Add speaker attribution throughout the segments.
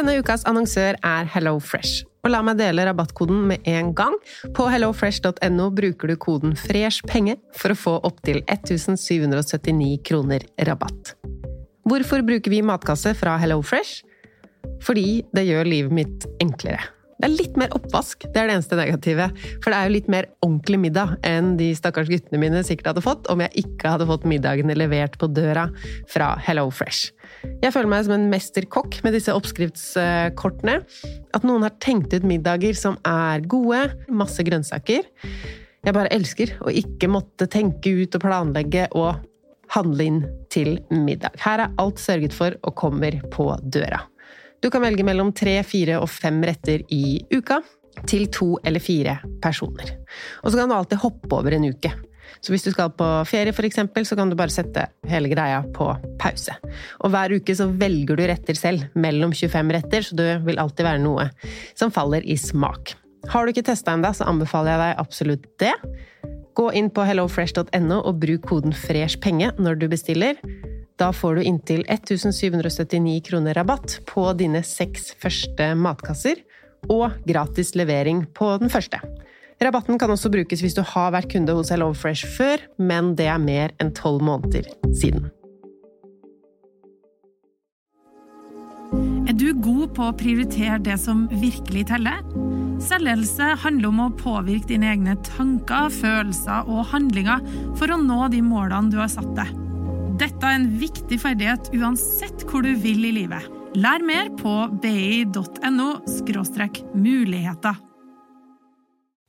Speaker 1: Denne ukas annonsør er HelloFresh. Og la meg dele rabattkoden med en gang. På hellofresh.no bruker du koden FRESHPENGE for å få opptil 1779 kroner rabatt. Hvorfor bruker vi matkasse fra HelloFresh? Fordi det gjør livet mitt enklere. Det er litt mer oppvask, det er det eneste negative. For det er jo litt mer ordentlig middag enn de stakkars guttene mine sikkert hadde fått om jeg ikke hadde fått middagene levert på døra fra HelloFresh. Jeg føler meg som en mesterkokk med disse oppskriftskortene. At noen har tenkt ut middager som er gode, masse grønnsaker. Jeg bare elsker å ikke måtte tenke ut og planlegge og handle inn til middag. Her er alt sørget for og kommer på døra. Du kan velge mellom tre, fire og fem retter i uka til to eller fire personer. Og så kan du alltid hoppe over en uke. Så hvis du skal på ferie, eksempel, så kan du bare sette hele greia på pause. Og hver uke så velger du retter selv, mellom 25 retter, så det vil alltid være noe som faller i smak. Har du ikke testa ennå, så anbefaler jeg deg absolutt det. Gå inn på hellofresh.no og bruk koden FRESHPENGE når du bestiller. Da får du inntil 1779 kroner rabatt på dine seks første matkasser, og gratis levering på den første. Rabatten kan også brukes hvis du har vært kunde hos HelloFresh før, men det er mer enn tolv måneder siden.
Speaker 2: Er du god på å prioritere det som virkelig teller? Selvledelse handler om å påvirke dine egne tanker, følelser og handlinger for å nå de målene du har satt deg. Dette er en viktig ferdighet uansett hvor du vil i livet. Lær mer på bi.no muligheter.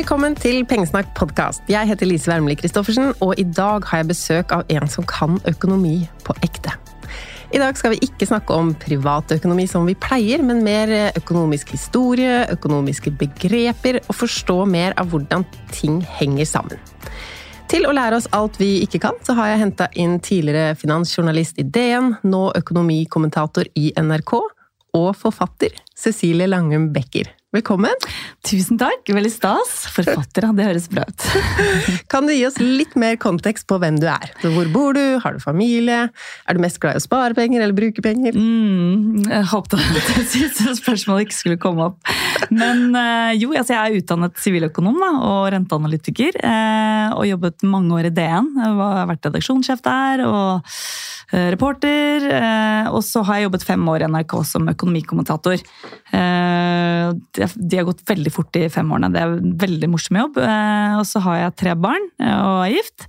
Speaker 1: Velkommen til Pengesnakk podkast. Jeg heter Lise Wermli Christoffersen, og i dag har jeg besøk av en som kan økonomi på ekte. I dag skal vi ikke snakke om privatøkonomi som vi pleier, men mer økonomisk historie, økonomiske begreper og forstå mer av hvordan ting henger sammen. Til å lære oss alt vi ikke kan, så har jeg henta inn tidligere finansjournalist i DN, nå økonomikommentator i NRK, og forfatter Cecilie Langum Becker. Velkommen!
Speaker 3: Tusen takk, veldig stas. Forfatter, det høres bra ut.
Speaker 1: Kan du gi oss litt mer kontekst på hvem du er? Hvor bor du? Har du familie? Er du mest glad i å spare penger eller bruke penger?
Speaker 3: Mm, jeg håpet at det siste spørsmålet ikke skulle komme opp. Men eh, jo, altså jeg er utdannet siviløkonom og renteanalytiker. eh, Og jobbet mange år i DN. Jeg har vært redaksjonssjef der og eh, reporter. Og så har jeg jobbet fem år i NRK som økonomikommentator. De har gått veldig fort de fem årene. Det er en veldig morsom jobb. Eh, Og så har jeg tre barn eh, og er gift.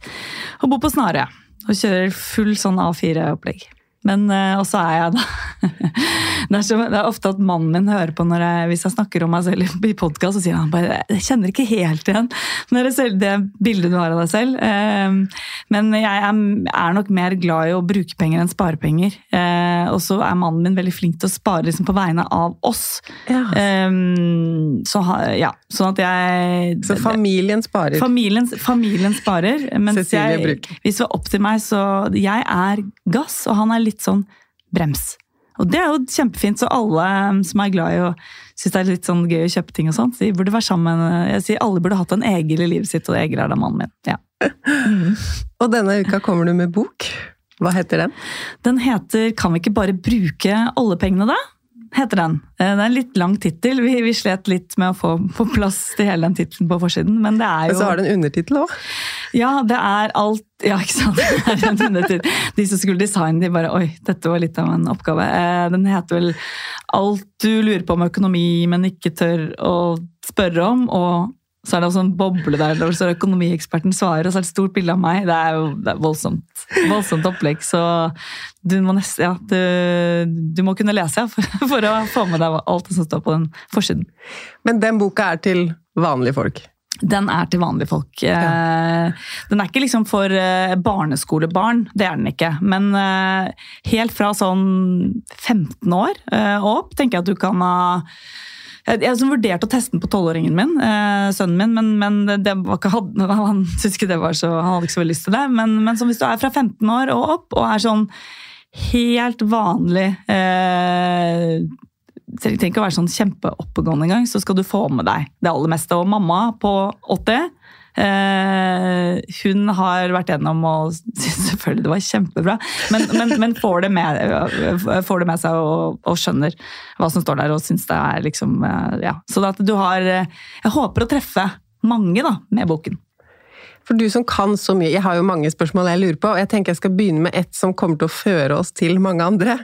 Speaker 3: Og bor på Snarøya. Og kjører full sånn A4-opplegg. Men Og også er jeg da det, er så, det er ofte at mannen min hører på jeg, hvis jeg snakker om meg selv i podkast, så sier han bare Jeg kjenner ikke helt igjen det, selv, det bildet du har av deg selv. Eh, men jeg er, er nok mer glad i å bruke penger enn spare penger. Eh, og så er mannen min veldig flink til å spare liksom, på vegne av oss.
Speaker 1: Ja.
Speaker 3: Eh, så, ja, sånn at jeg
Speaker 1: Så familien sparer.
Speaker 3: Familien, familien sparer, mens jeg, hvis det var opp til meg, så jeg er gass, og han er litt sånn brems. Og det er jo kjempefint, så alle um, som er glad i og synes det er litt sånn gøy å kjøpe ting og sånt, de burde være sammen. Jeg sier alle burde hatt en Egil i livet sitt, og Egil er da mannen min. Ja.
Speaker 1: Og denne uka kommer du med bok. Hva heter den?
Speaker 3: Den heter 'Kan vi ikke bare bruke oljepengene', da? Heter den. Eh, Det er en litt lang tittel. Vi, vi slet litt med å få på plass til hele den tittelen på forsiden, men det er jo Og
Speaker 1: så har du en undertittel òg.
Speaker 3: Ja, det er alt Ja, ikke sant? Det er en undertittel. De som skulle designe, de bare Oi, dette var litt av en oppgave. Eh, Den heter vel 'Alt du lurer på om økonomi, men ikke tør å spørre om', og så er det også en boble der hvor står 'Økonomieksperten svarer', og så er det et stort bilde av meg. Det er jo det er voldsomt. Voldsomt opplegg, så du må nesten Ja, du, du må kunne lese, ja, for, for å få med deg alt det som står på den forsiden.
Speaker 1: Men den boka er til vanlige folk.
Speaker 3: den er til vanlige folk. Ja. Den er ikke liksom for eh, barneskolebarn, det er den ikke. Men eh, helt fra sånn 15 år eh, og opp tenker jeg at du kan ha jeg jeg har vurdert å teste den på tolvåringen min, eh, sønnen min, men, men det var ikke, han, han det så, han hadde ikke så veldig lyst til det. Men, men hvis du er fra 15 år og opp og er sånn helt vanlig eh, det trenger ikke å være sånn kjempeoppegående engang, så skal du få med deg det aller meste. Og mamma på 80 eh, hun har vært gjennom og syns selvfølgelig det var kjempebra, men, men, men får, det med, får det med seg og, og skjønner hva som står der og syns det er liksom eh, Ja. Så at du har eh, Jeg håper å treffe mange da, med boken.
Speaker 1: For du som kan så mye, jeg har jo mange spørsmål jeg lurer på, og jeg tenker jeg skal begynne med et som kommer til å føre oss til mange andre.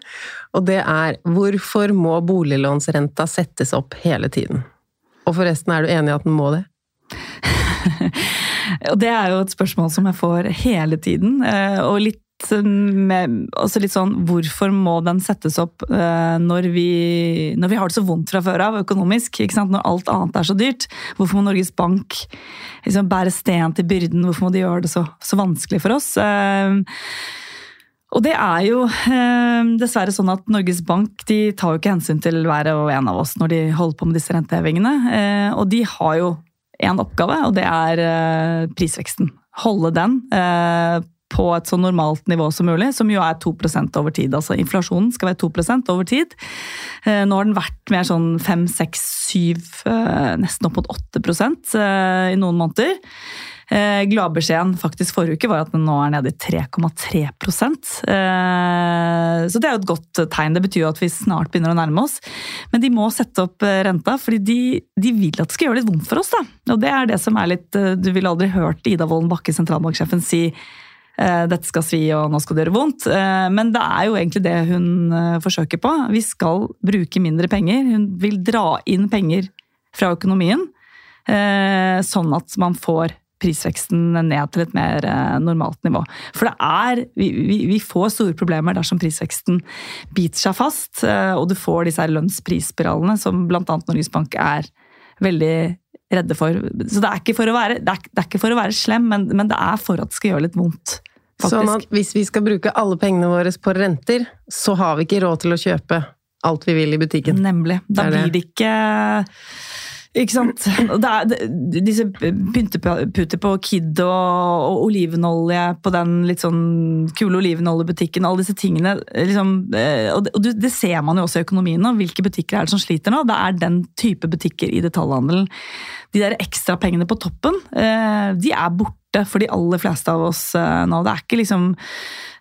Speaker 1: Og det er hvorfor må boliglånsrenta settes opp hele tiden? Og forresten, er du enig i at den må det?
Speaker 3: Og det er jo et spørsmål som jeg får hele tiden. eh, Og litt med, også litt sånn, Hvorfor må den settes opp eh, når vi, når vi har det så vondt fra før av økonomisk? Når alt annet er så dyrt. Hvorfor må Norges Bank liksom bære sten til byrden? Hvorfor må de gjøre det så, så vanskelig for oss? Eh, og det er jo eh, dessverre sånn at Norges Bank de tar jo ikke hensyn til hver og en av oss når de holder på med disse rentehevingene. Eh, og de har jo én oppgave, og det er eh, prisveksten. Holde den eh, på et så normalt nivå som mulig, som jo er 2% over tid. Altså inflasjonen skal være 2% over tid. Eh, Nå har den vært mer sånn 5-6-7, nesten opp mot 8 eh, i noen måneder. Eh, Gladbeskjeden faktisk forrige uke var at den nå er nede i 3,3 eh, Så det er jo et godt tegn. Det betyr jo at vi snart begynner å nærme oss. Men de må sette opp eh, renta, fordi de, de vil at det skal gjøre litt vondt for oss. da. Og det er det som er litt eh, Du ville aldri hørt Ida Wolden Bakke, sentralbanksjefen, si eh, dette skal svi og nå skal det gjøre vondt. Men det er jo egentlig det hun forsøker på. Vi skal bruke mindre penger. Hun vil dra inn penger fra økonomien, sånn at man får prisveksten ned til et mer eh, normalt nivå. For det er, vi, vi, vi får store problemer dersom prisveksten biter seg fast, eh, og du får disse lønnsprisspiralene som bl.a. Norges Bank er veldig redde for. Så det er ikke for å være, det er, det er ikke for å være slem, men, men det er for at det skal gjøre litt vondt. Faktisk.
Speaker 1: Sånn at hvis vi skal bruke alle pengene våre på renter, så har vi ikke råd til å kjøpe alt vi vil i butikken.
Speaker 3: Nemlig. Da
Speaker 1: det.
Speaker 3: blir det ikke ikke sant? Det er, det, disse pynteputer på Kid og, og olivenolje på den litt sånn kule olivenoljebutikken, alle disse tingene. Liksom, eh, og det, og det ser man jo også i økonomien nå. Hvilke butikker er det som sliter nå? Det er den type butikker i detaljhandelen. De der ekstra pengene på toppen, eh, de er borte for de aller fleste av oss eh, nå. Det er ikke liksom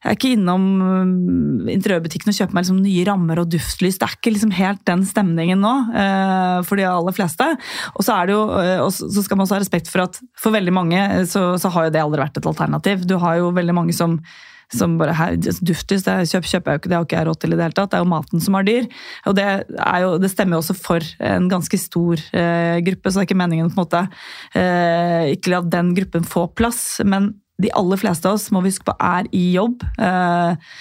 Speaker 3: jeg er ikke innom øh, interiørbutikken og kjøper meg liksom nye rammer og duftlys. Det er ikke liksom helt den stemningen nå øh, for de aller fleste. Og så, jo, og så skal man også ha respekt for at for veldig mange så, så har jo det aldri vært et alternativ. Du har jo veldig mange som som bare, her, Duftis det kjøper, kjøper det har ikke jeg råd til i det hele tatt. Det er jo maten som er dyr. Og det, jo, det stemmer jo også for en ganske stor eh, gruppe, så det er ikke meningen på en måte eh, ikke la den gruppen få plass. Men de aller fleste av oss må vi huske på er i jobb. Eh,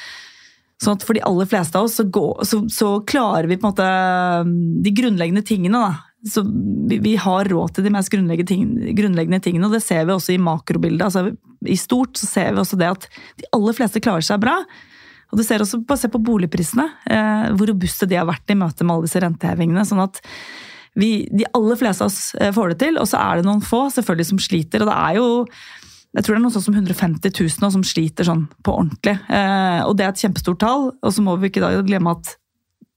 Speaker 3: sånn at for de aller fleste av oss så, går, så, så klarer vi på en måte de grunnleggende tingene. da. Så vi, vi har råd til de mest grunnleggende, ting, grunnleggende tingene, og det ser vi også i makrobildet. Altså, I stort så ser vi også det at de aller fleste klarer seg bra. Og du ser også, Bare se på boligprisene, eh, hvor robuste de har vært i møte med alle disse rentehevingene. sånn at vi, De aller fleste av oss eh, får det til, og så er det noen få selvfølgelig som sliter. og det er jo jeg tror det er noe sånn som 150 000 nå som sliter sånn på ordentlig. Eh, og det er et kjempestort tall. Og så må vi ikke da glemme at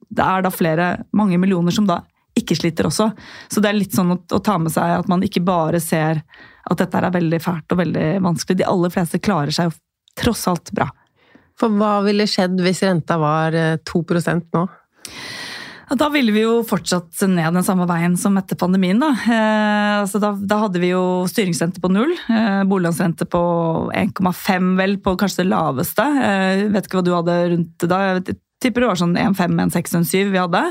Speaker 3: det er da flere, mange millioner som da ikke sliter også. Så det er litt sånn å, å ta med seg at man ikke bare ser at dette er veldig fælt og veldig vanskelig. De aller fleste klarer seg jo tross alt bra.
Speaker 1: For hva ville skjedd hvis renta var eh, 2 nå?
Speaker 3: Ja, Da ville vi jo fortsatt ned den samme veien som etter pandemien. Da, eh, altså da, da hadde vi jo styringsrente på null, eh, boliglånsrente på 1,5 vel, på kanskje det laveste. Eh, vet ikke hva du hadde rundt da, jeg tipper det var sånn 1,5, 1,6, 1,7 vi hadde.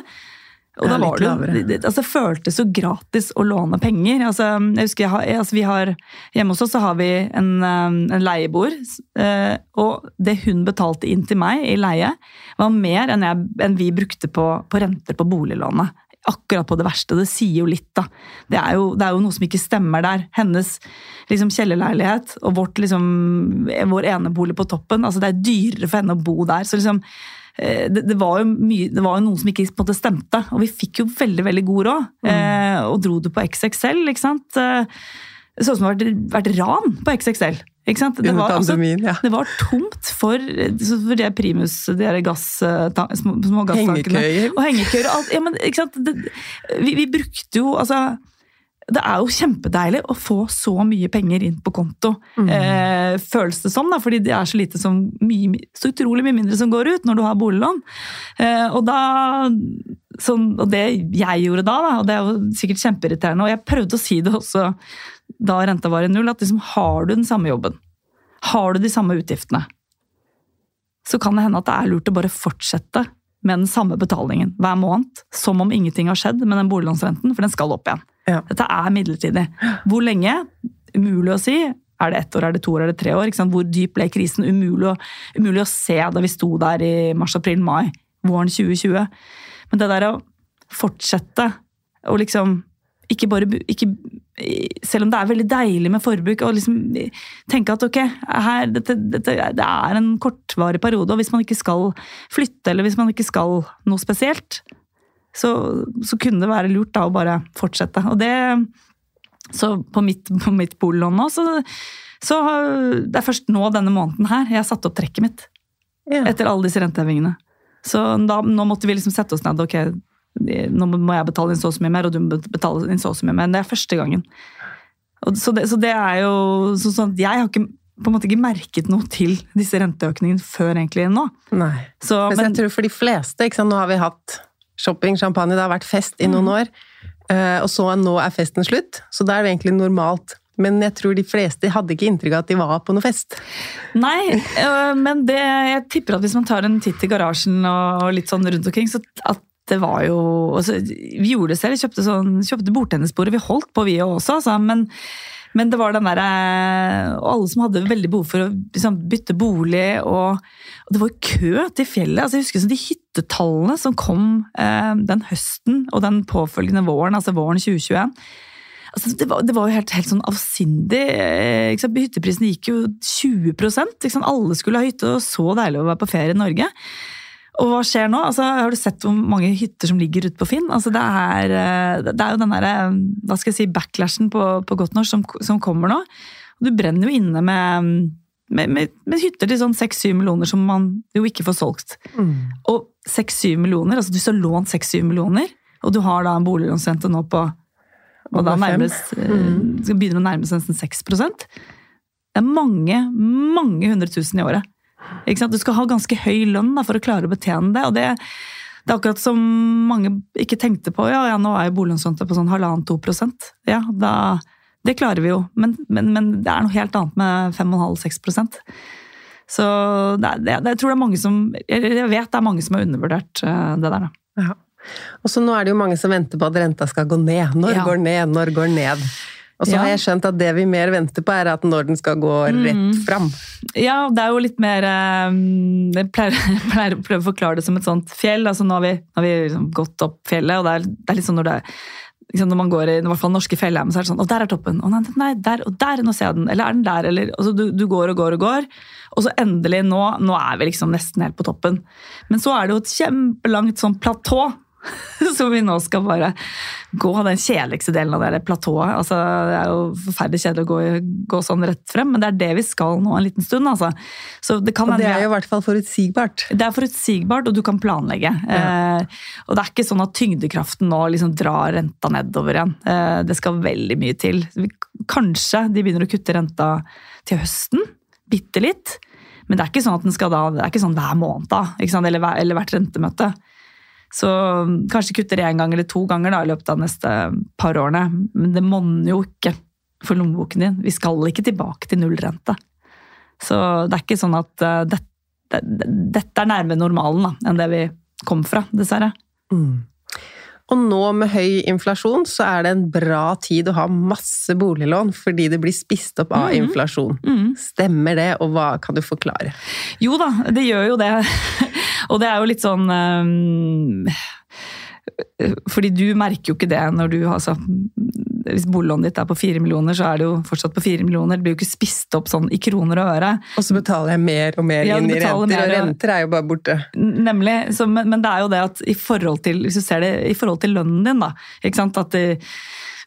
Speaker 3: Og da var det, det, altså, føltes så gratis å låne penger. Altså, jeg husker jeg har, altså, vi har, Hjemme hos oss så har vi en, eh, en leieboer, eh, og det hun betalte inn til meg i leie, var mer enn, jeg, enn vi brukte på, på renter på boliglånet akkurat på det verste. Det sier jo litt, da. Det er jo, det er jo noe som ikke stemmer der. Hennes liksom, kjellerleilighet og vårt, liksom, vår enebolig på toppen. altså Det er dyrere for henne å bo der. så liksom det, det, var jo mye, det var jo noe som ikke på en måte stemte. Og vi fikk jo veldig veldig god råd. Mm. Eh, og dro det på XXL, ikke sant. Eh, det så ut som det hadde vært ran på XXL. Ikke sant? Det var, altså, det var tomt for, for det primus, de gass, små, små gasstankene. Hengekøyer. Og hengekøyer. Og alt, ja, men, ikke sant? Det, vi, vi, brukte jo altså det er jo kjempedeilig å få så mye penger inn på konto. Mm. Eh, føles det som, da, fordi det er så lite som mye, så utrolig mye mindre som går ut når du har boliglån. Eh, og da sånn, og det jeg gjorde da, da, og det er jo sikkert kjempeirriterende, og jeg prøvde å si det også da renta var i null, at liksom, har du den samme jobben, har du de samme utgiftene, så kan det hende at det er lurt å bare fortsette med den samme betalingen hver måned, som om ingenting har skjedd med den boliglånsrenten, for den skal opp igjen. Ja. Dette er midlertidig. Hvor lenge? Umulig å si. Er det ett år, er det to år, er det tre år? Hvor dyp ble krisen? Umulig å, umulig å se da vi sto der i mars, april, mai, våren 2020. Men det der å fortsette å liksom ikke bare ikke, Selv om det er veldig deilig med forbruk, og liksom tenke at ok, her, dette, dette, det er en kortvarig periode, og hvis man ikke skal flytte, eller hvis man ikke skal noe spesielt, så, så kunne det være lurt da å bare fortsette. Og det Så på mitt, på mitt boliglån nå, så, så Det er først nå denne måneden her jeg har satt opp trekket mitt. Ja. Etter alle disse rentehevingene. Så da, nå måtte vi liksom sette oss ned. ok, nå må jeg betale inn så og så mye mer, og du må betale inn så og så mye mer. Det er første gangen. Så det, så det, er jo så, sånn at Jeg har ikke, på en måte ikke merket noe til disse renteøkningene før egentlig nå.
Speaker 1: Nei, så, men, jeg tror for de fleste ikke sant? Nå har vi hatt shopping, champagne, det har vært fest i noen mm. år. Eh, og så nå er festen slutt, så da er det egentlig normalt. Men jeg tror de fleste hadde ikke inntrykk av at de var på noe fest.
Speaker 3: Nei, øh, men det, jeg tipper at hvis man tar en titt i garasjen og litt sånn rundt omkring, så at det var jo altså, Vi gjorde det selv, kjøpte, sånn, kjøpte bordtennisbordet. Vi holdt på, vi også, altså, men, men det var den derre Og alle som hadde veldig behov for å liksom, bytte bolig. Og, og, det var kø til fjellet. altså Jeg husker de hyttetallene som kom eh, den høsten og den påfølgende våren, altså våren 2021. Altså, det, var, det, var, jo helt, helt sånn avsindig. Eh, Hytteprisene gikk jo 20% Alle skulle ha hytte, og så deilig å være på ferie i Norge. Og hva skjer nå? Altså, har du sett hvor mange hytter som ligger ute på Finn? Altså, det, er, eh, det, er, jo den derre hva skal jeg si, backlashen på, på godt norsk som, som, kommer nå. Og du brenner jo inne med, med, med, med hytter til sånn 6-7 millioner som man jo ikke får solgt. Mm. Og 6-7 millioner, altså du har lånt 6-7 millioner, og du har da en boliglånsrente nå på og da nærmes, eh, mm. begynner å nærme seg nesten 6 Det er mange, mange hundre tusen i året. Du skal ha ganske høy lønn da, for å klare å betjene det. og det, det er akkurat som mange ikke tenkte på. Ja, ja nå er jo boliglånsrenta på sånn halvannen-to prosent. Ja, da, det klarer vi jo, men, men, men, det er noe helt annet med 5,5-6% Så det, det, jeg tror det er mange som Jeg vet det er mange som har undervurdert eh, det der. Da. Ja.
Speaker 1: Og så nå er det jo mange som venter på at renta skal gå ned. Når ja. går ned, når går ned? Og så ja. har jeg skjønt at det vi mer venter på, er at når den skal gå rett mm. fram.
Speaker 3: Ja, det er jo litt mer eh, Jeg pleier, pleier å prøve å forklare det som et sånt fjell. altså Nå har vi, nå har vi liksom gått opp fjellet, og det er, det er litt sånn når det liksom når man går i, i hvert fall norske fjellhjem, så er det sånn Og der er toppen! Og nei, nei, der og der! Nå ser jeg den! Eller er den der? Eller, og så du, du, går og går og går. Og så endelig, nå, nå er vi liksom nesten helt på toppen. Men så er det jo et kjempelangt sånn platå Så vi nå skal bare gå den kjedeligste delen av det platået. Altså, det er jo forferdelig kjedelig å gå, gå, sånn rett frem, men det er det vi skal nå en liten stund. Altså.
Speaker 1: det og det er jo i hvert fall forutsigbart.
Speaker 3: Det er forutsigbart, og du kan planlegge. Ja. Eh, og det er ikke sånn at tyngdekraften nå liksom drar renta nedover igjen. Eh, det skal veldig mye til. Kanskje de begynner å kutte renta til høsten. Bitte litt. Men det er ikke sånn at den skal da, det er ikke sånn hver måned da, eller, eller hvert rentemøte. Så kanskje kutter én gang eller to ganger da, i løpet av de neste par årene. Men det monner jo ikke for lommeboken din. Vi skal ikke tilbake til nullrente. Så det er ikke sånn at uh, det, det, dette er nærmere normalen da, enn det vi kom fra, dessverre. Mm.
Speaker 1: Og nå med høy inflasjon, så er det en bra tid å ha masse boliglån, fordi det blir spist opp av mm. inflasjon. Mm. Stemmer det, og hva kan du forklare?
Speaker 3: Jo da, det gjør jo det. Og det er jo litt sånn um fordi du merker jo ikke det når du altså, Hvis boliglånet ditt er på fire millioner, så er det jo fortsatt på fire millioner. Det blir jo ikke spist opp sånn i kroner og øre.
Speaker 1: Og så betaler jeg mer og mer
Speaker 3: Ja,
Speaker 1: inn i renter,
Speaker 3: mer,
Speaker 1: og renter er jo bare borte.
Speaker 3: Nemlig. Så, men, men det er jo det at i forhold til, hvis du ser det i forhold til lønnen din, da. Ikke sant? At det,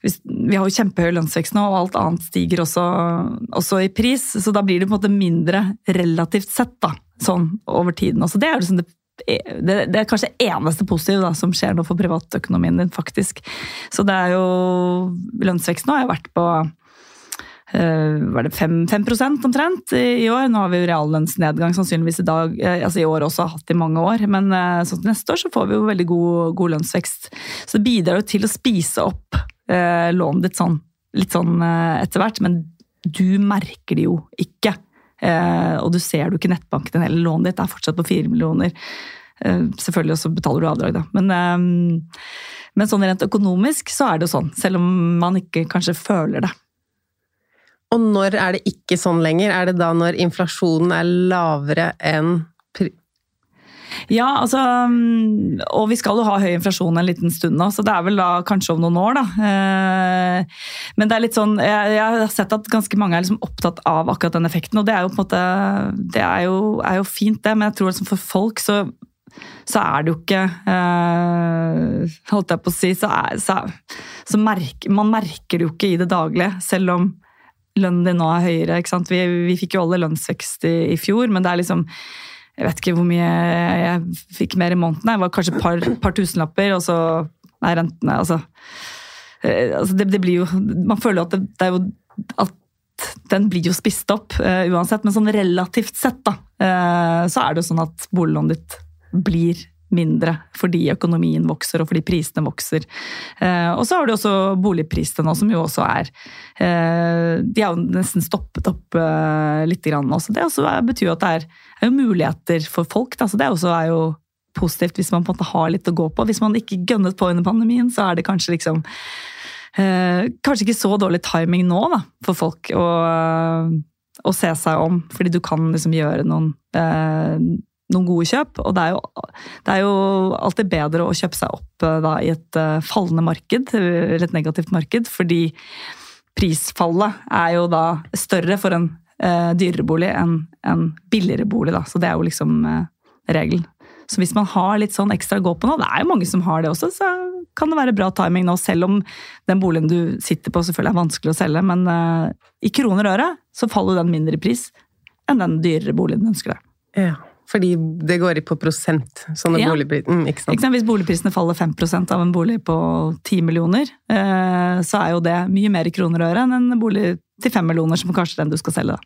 Speaker 3: hvis, vi har jo kjempehøy lønnsvekst nå, og alt annet stiger også, også i pris. Så da blir det på en måte mindre relativt sett, da. Sånn over tiden. også. det er liksom det det, det er kanskje eneste positive da, som skjer nå for privatøkonomien din, faktisk. Så det er jo Lønnsveksten nå har jo vært på eh, var det 5, 5% omtrent i år. Nå har vi jo reallønnsnedgang sannsynligvis i dag, eh, altså i år også, hatt i mange år. Men sånn til neste år så får vi jo veldig god, god lønnsvekst. Så det bidrar jo til å spise opp eh, lånet ditt sånn, litt sånn eh, etter hvert, men du merker det jo ikke. Eh, og du ser du ikke nettbanken din heller. Lånet ditt er fortsatt på 4 millioner. Eh, selvfølgelig så betaler du avdrag, da. Men, eh, men sånn rent økonomisk så er det jo sånn, selv om man ikke kanskje føler det.
Speaker 1: Og når er det ikke sånn lenger? Er det da når inflasjonen er lavere enn
Speaker 3: Ja, altså mm, Og vi skal jo ha høy inflasjon en liten stund nå, så det er vel da kanskje om noen år, da. Eh, Men det er litt sånn Jeg, har sett at ganske mange er liksom opptatt av akkurat den effekten, og det er jo på en måte Det er jo, er jo fint, det, men jeg tror liksom for folk så så er det jo ikke eh, Holdt jeg på å si Så, er, så, så merker man merker det jo ikke i det daglige, selv om lønnen din nå er høyere. Vi, vi fikk jo alle lønnsvekst i, i fjor, men det er liksom Jeg vet ikke hvor mye jeg fikk mer i måneden. Det var kanskje et par, par tusenlapper, og så Nei, rentene, altså, eh, altså det, det blir jo Man føler at det, det er jo at den blir jo spist opp uh, uansett, men sånn relativt sett da, uh, så er det jo sånn at boliglånet ditt blir mindre fordi økonomien vokser og fordi prisene vokser. Eh, og så har du også boligprisene nå, som jo også er eh, De har nesten stoppet opp eh, litt. Grann også. Det også betyr jo at det er, er muligheter for folk. Da. Så det også er jo positivt hvis man på en måte har litt å gå på. Hvis man ikke gønnet på under pandemien, så er det kanskje liksom Kanskje ikke så dårlig timing nå da, for folk å, å se seg om, fordi du kan liksom gjøre noen noen gode kjøp. Og det er, jo, det er jo alltid bedre å kjøpe seg opp eh, da, i et eh, fallende marked, eller et negativt marked, fordi prisfallet er jo da større for en eh, dyrere bolig enn en billigere bolig. Da. Så det er jo liksom eh, regelen. Så hvis man har litt sånn ekstra å gå på nå, det er jo mange som har det også, så kan det være bra timing nå, selv om den boligen du sitter på selvfølgelig er vanskelig å selge. Men eh, i kroner og øre så faller den mindre i pris enn den dyrere boligen du ønsker deg.
Speaker 1: Ja, fordi det går i på prosent, sånne
Speaker 3: Ja.
Speaker 1: boligpriser. Mm, ikke sant?
Speaker 3: Ikke sant? Hvis boligprisene faller 5% av en bolig på 10 millioner, eh, så er jo det mye mer i kroner og øre enn en bolig til 5 millioner, som kanskje er den du skal selge. da.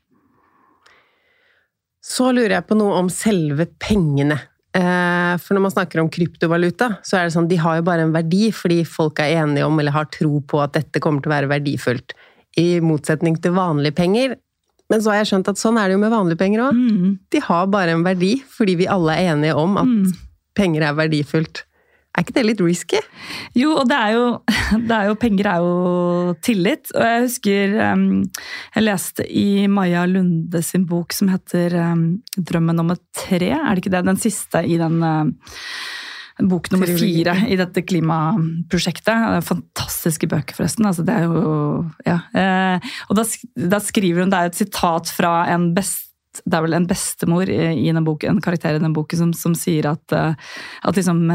Speaker 1: Så lurer jeg på noe om selve pengene. Eh, For når man snakker om kryptovaluta, så er det sånn de har jo bare en verdi fordi folk er enige om eller har tro på at dette kommer til å være verdifullt. I motsetning til vanlige penger. Men så har jeg skjønt at sånn er det jo med vanlige penger òg.
Speaker 3: Mm.
Speaker 1: De har bare en verdi fordi vi alle er enige om at
Speaker 3: Mm.
Speaker 1: penger er verdifullt. Er ikke det litt risky?
Speaker 3: Jo, og det er jo, det er jo Penger er jo tillit. Og jeg husker em, jeg leste i Maja Lunde sin bok som heter em, 'Drømmen om et tre'. Er det ikke det? Den siste i den em, bok nummer fire i dette klimaprosjektet. Det er Fantastiske bøker, forresten. Altså, det er jo, ja. Eh, og da, da skriver hun, Det er et sitat fra en best det er vel en bestemor i den boken, en karakter i den boken som, som sier at, eh, at liksom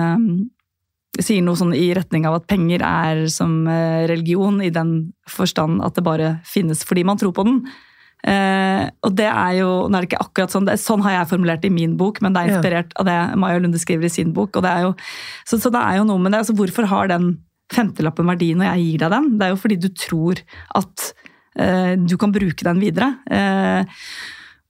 Speaker 3: sier noe sånn i retning av at penger er som eh, religion, i den forstand at det bare finnes fordi man tror på den. Eh, og det er jo, nå er det ikke akkurat sånn, det, sånn har jeg formulert det i min bok, men det er
Speaker 1: Ja.
Speaker 3: inspirert av det Maja Lunde skriver i sin bok. og det er jo, så, så det er jo noe med det. altså Hvorfor har den femtelappen verdi når jeg gir deg den? Det er jo fordi du tror at eh, du kan bruke den videre. Eh,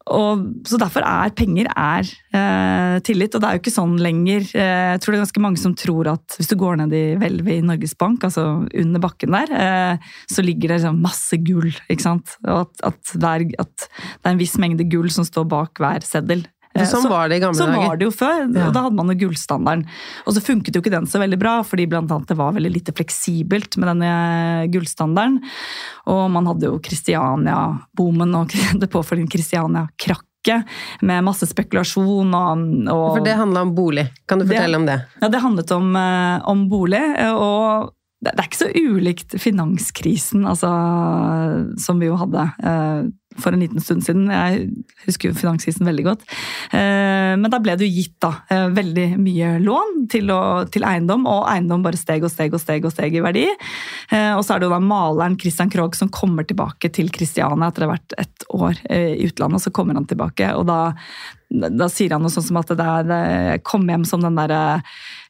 Speaker 3: og, så derfor er penger er eh, tillit, og det er jo ikke sånn lenger. Eh, jeg tror det er ganske mange som tror at hvis du går ned i hvelvet i Norges Bank, altså under bakken der, eh, så ligger det liksom masse gull. ikke sant? Og at, at, det at det er en viss mengde gull som står bak hver seddel. Eh,
Speaker 1: Sånn
Speaker 3: så-
Speaker 1: var det i gamle
Speaker 3: Sånn
Speaker 1: dager.
Speaker 3: var det jo før.
Speaker 1: Ja.
Speaker 3: Da hadde man jo gullstandarden. Og så funket jo ikke den så veldig bra, fordi blant annet det var veldig lite fleksibelt med denne gullstandarden. Og man hadde jo Kristiania-boomen og det påfølgende Kristiania-krakk med masse spekulasjon og, og
Speaker 1: For det handla om bolig. Kan du
Speaker 3: Det-
Speaker 1: fortelle om det?
Speaker 3: Ja, det handlet om, eh, om bolig, eh, og det, det er ikke så ulikt finanskrisen altså, som vi jo hadde eh, for en liten stund siden. Jeg husker jo finanskrisen veldig godt. Eh, men da ble det jo gitt da, eh, veldig mye lån til, å, til eiendom, og eiendom bare steg og steg og steg og steg i verdi. Eh, og så er det jo da maleren Christian Krogh som kommer tilbake til Kristiania etter å ha vært et år i utlandet, så kommer han tilbake, og da, da sier han noe sånt som at det er kom hjem som den derre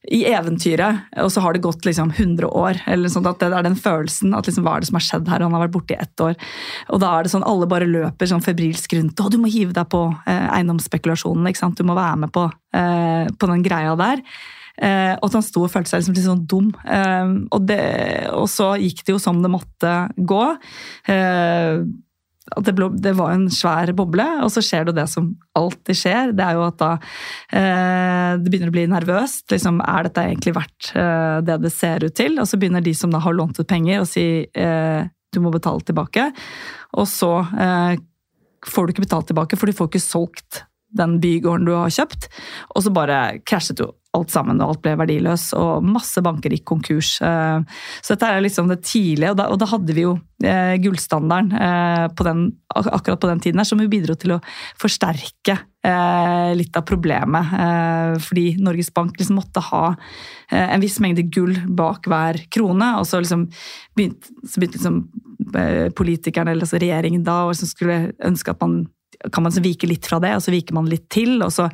Speaker 3: i eventyret, og så har det gått liksom 100 år. eller sånt, at Det er den følelsen at liksom, hva er det som har skjedd her? og Han har vært borte i ett år. Og da er det sånn alle bare løper sånn febrilsk rundt. 'Å, du må hive deg på eh, eiendomsspekulasjonen'. ikke sant? Du må være med på, eh, på den greia der. Eh, og at han sto og følte seg liksom litt sånn dum. Eh, og, det, og så gikk det jo som det måtte gå. Eh, at det, ble, det var en svær boble, og så skjer det det som alltid skjer. Det er jo at da eh, det begynner å bli nervøst. Liksom, er dette egentlig verdt eh, det det ser ut til? Og så begynner de som da har lånt ut penger, å si eh, du må betale tilbake. Og så eh, får du ikke betalt tilbake, for du får ikke solgt den bygården du har kjøpt. Og så bare krasjet jo alt sammen, og alt ble verdiløs, og masse banker gikk konkurs. Eh, Så dette er liksom det tidlige, og da, og da hadde vi jo eh, gullstandarden eh, på den, akkurat på den tiden her, som jo bidro til å forsterke litt av problemet. Fordi Norges Bank liksom måtte ha en viss mengde gull bak hver krone, og så liksom begynte, så begynte liksom politikerne, eller altså regjeringen da, og liksom skulle ønske at man kan man så vike litt fra det, og så viker man litt til, og så,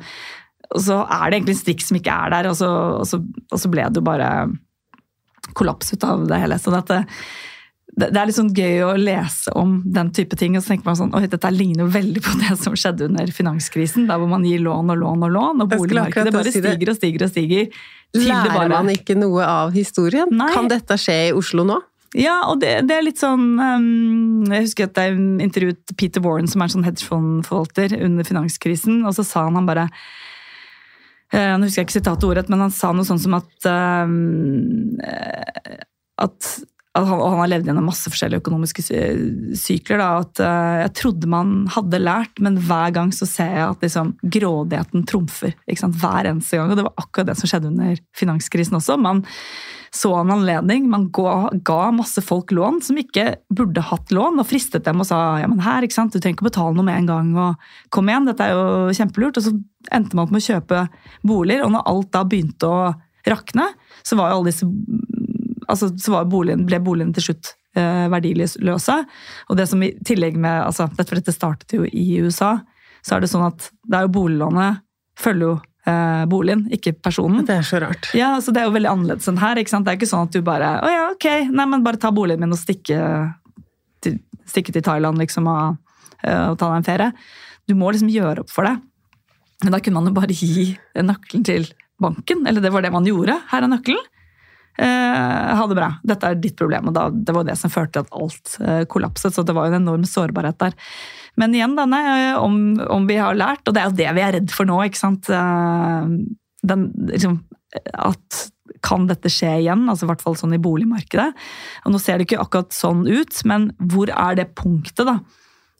Speaker 3: og så er det egentlig en strikk som ikke er der, og så, og så, og så ble det jo bare kollaps ut av det hele. Så det, det, det er litt sånn gøy å lese om den type ting, og så tenker man sånn, oi, dette ligner jo veldig på det som skjedde under finanskrisen, der hvor man gir lån og lån og lån, og boligmarkedet bare
Speaker 1: si
Speaker 3: stiger og stiger og stiger.
Speaker 1: Lærer
Speaker 3: bare-
Speaker 1: man ikke noe av historien?
Speaker 3: Nei.
Speaker 1: Kan dette skje i Oslo nå?
Speaker 3: Ja, og det, det er litt sånn um, Jeg husker at jeg intervjuet Peter Warren, som er en sånn hedgefondforvalter under finanskrisen, og så sa han han bare Nå husker jeg ikke sitatet ordrett, men han sa noe sånn som at um, eh, at han, og han har levd gjennom masse forskjellige økonomiske sykler. Da, at uh, Jeg trodde man hadde lært, men hver gang så ser jeg at liksom, grådigheten trumfer. Hver eneste gang. Og det var akkurat det som skjedde under finanskrisen også. Man så en anledning, man ga, ga masse folk lån som ikke burde hatt lån, og fristet dem og sa ja, men her, ikke sant, du trenger ikke betale noe med en gang, og kom igjen, dette er jo kjempelurt. Og så endte man opp med å kjøpe boliger, og når alt da begynte å rakne, så var jo alle disse altså, boligen, ble boligen til slutt eh, verdiløse. Og det som i tillegg med altså, For dette startet jo i USA. Så er det sånn at det er jo boliglånet følger jo eh, boligen, ikke personen.
Speaker 1: Det er så rart.
Speaker 3: Ja, så Det er jo veldig annerledes enn her. ikke sant? Det er ikke sånn at du bare å ja, ok, nei, men bare ta boligen min og stikke til, stikke til Thailand liksom, og, eh, og ta deg en ferie. Du må liksom gjøre opp for det. Men da kunne man jo bare gi nøkkelen til banken. Eller det var det man gjorde. Her er nøkkelen. Eh, ha det bra. Dette er ditt problem. Og da, det var det som førte til at alt eh, kollapset. Så det var jo en enorm sårbarhet der. Men igjen, denne, eh, om, om vi har lært, og det er jo det vi er redd for nå, ikke sant. Den, liksom, at kan dette skje igjen? altså i hvert fall sånn i boligmarkedet. Og Nå ser det ikke akkurat sånn ut, men hvor er det punktet da?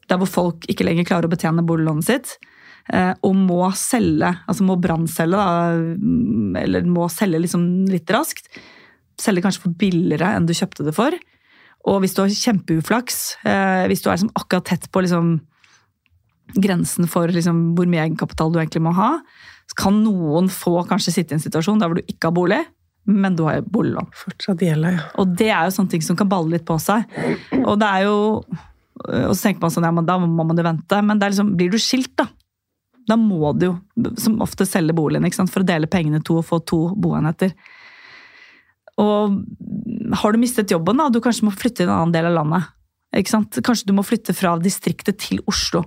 Speaker 3: der hvor folk ikke lenger klarer å betjene boliglånet sitt? Og må selge, altså må brannselge, eller må selge liksom litt raskt. Selge kanskje for billigere enn du kjøpte det for. Og hvis du har kjempeuflaks, eh, hvis du er liksom akkurat tett på liksom grensen for liksom hvor mye egenkapital du egentlig må ha, så kan noen få kanskje sitte i en situasjon der hvor du ikke har bolig, men du har boliglån.
Speaker 1: Fortsatt gjelder, ja.
Speaker 3: Og det er jo sånne ting som kan balle litt på seg. Og det er jo Og så tenker man sånn, ja, men da må man jo vente. Men det er liksom, blir du skilt, da, da må du jo som ofte selge boligen ikke sant? for å dele pengene to og få to boenheter. Og har du mistet jobben, da, og du kanskje må flytte i en annen del av landet. Kanskje du må flytte fra distriktet til Oslo.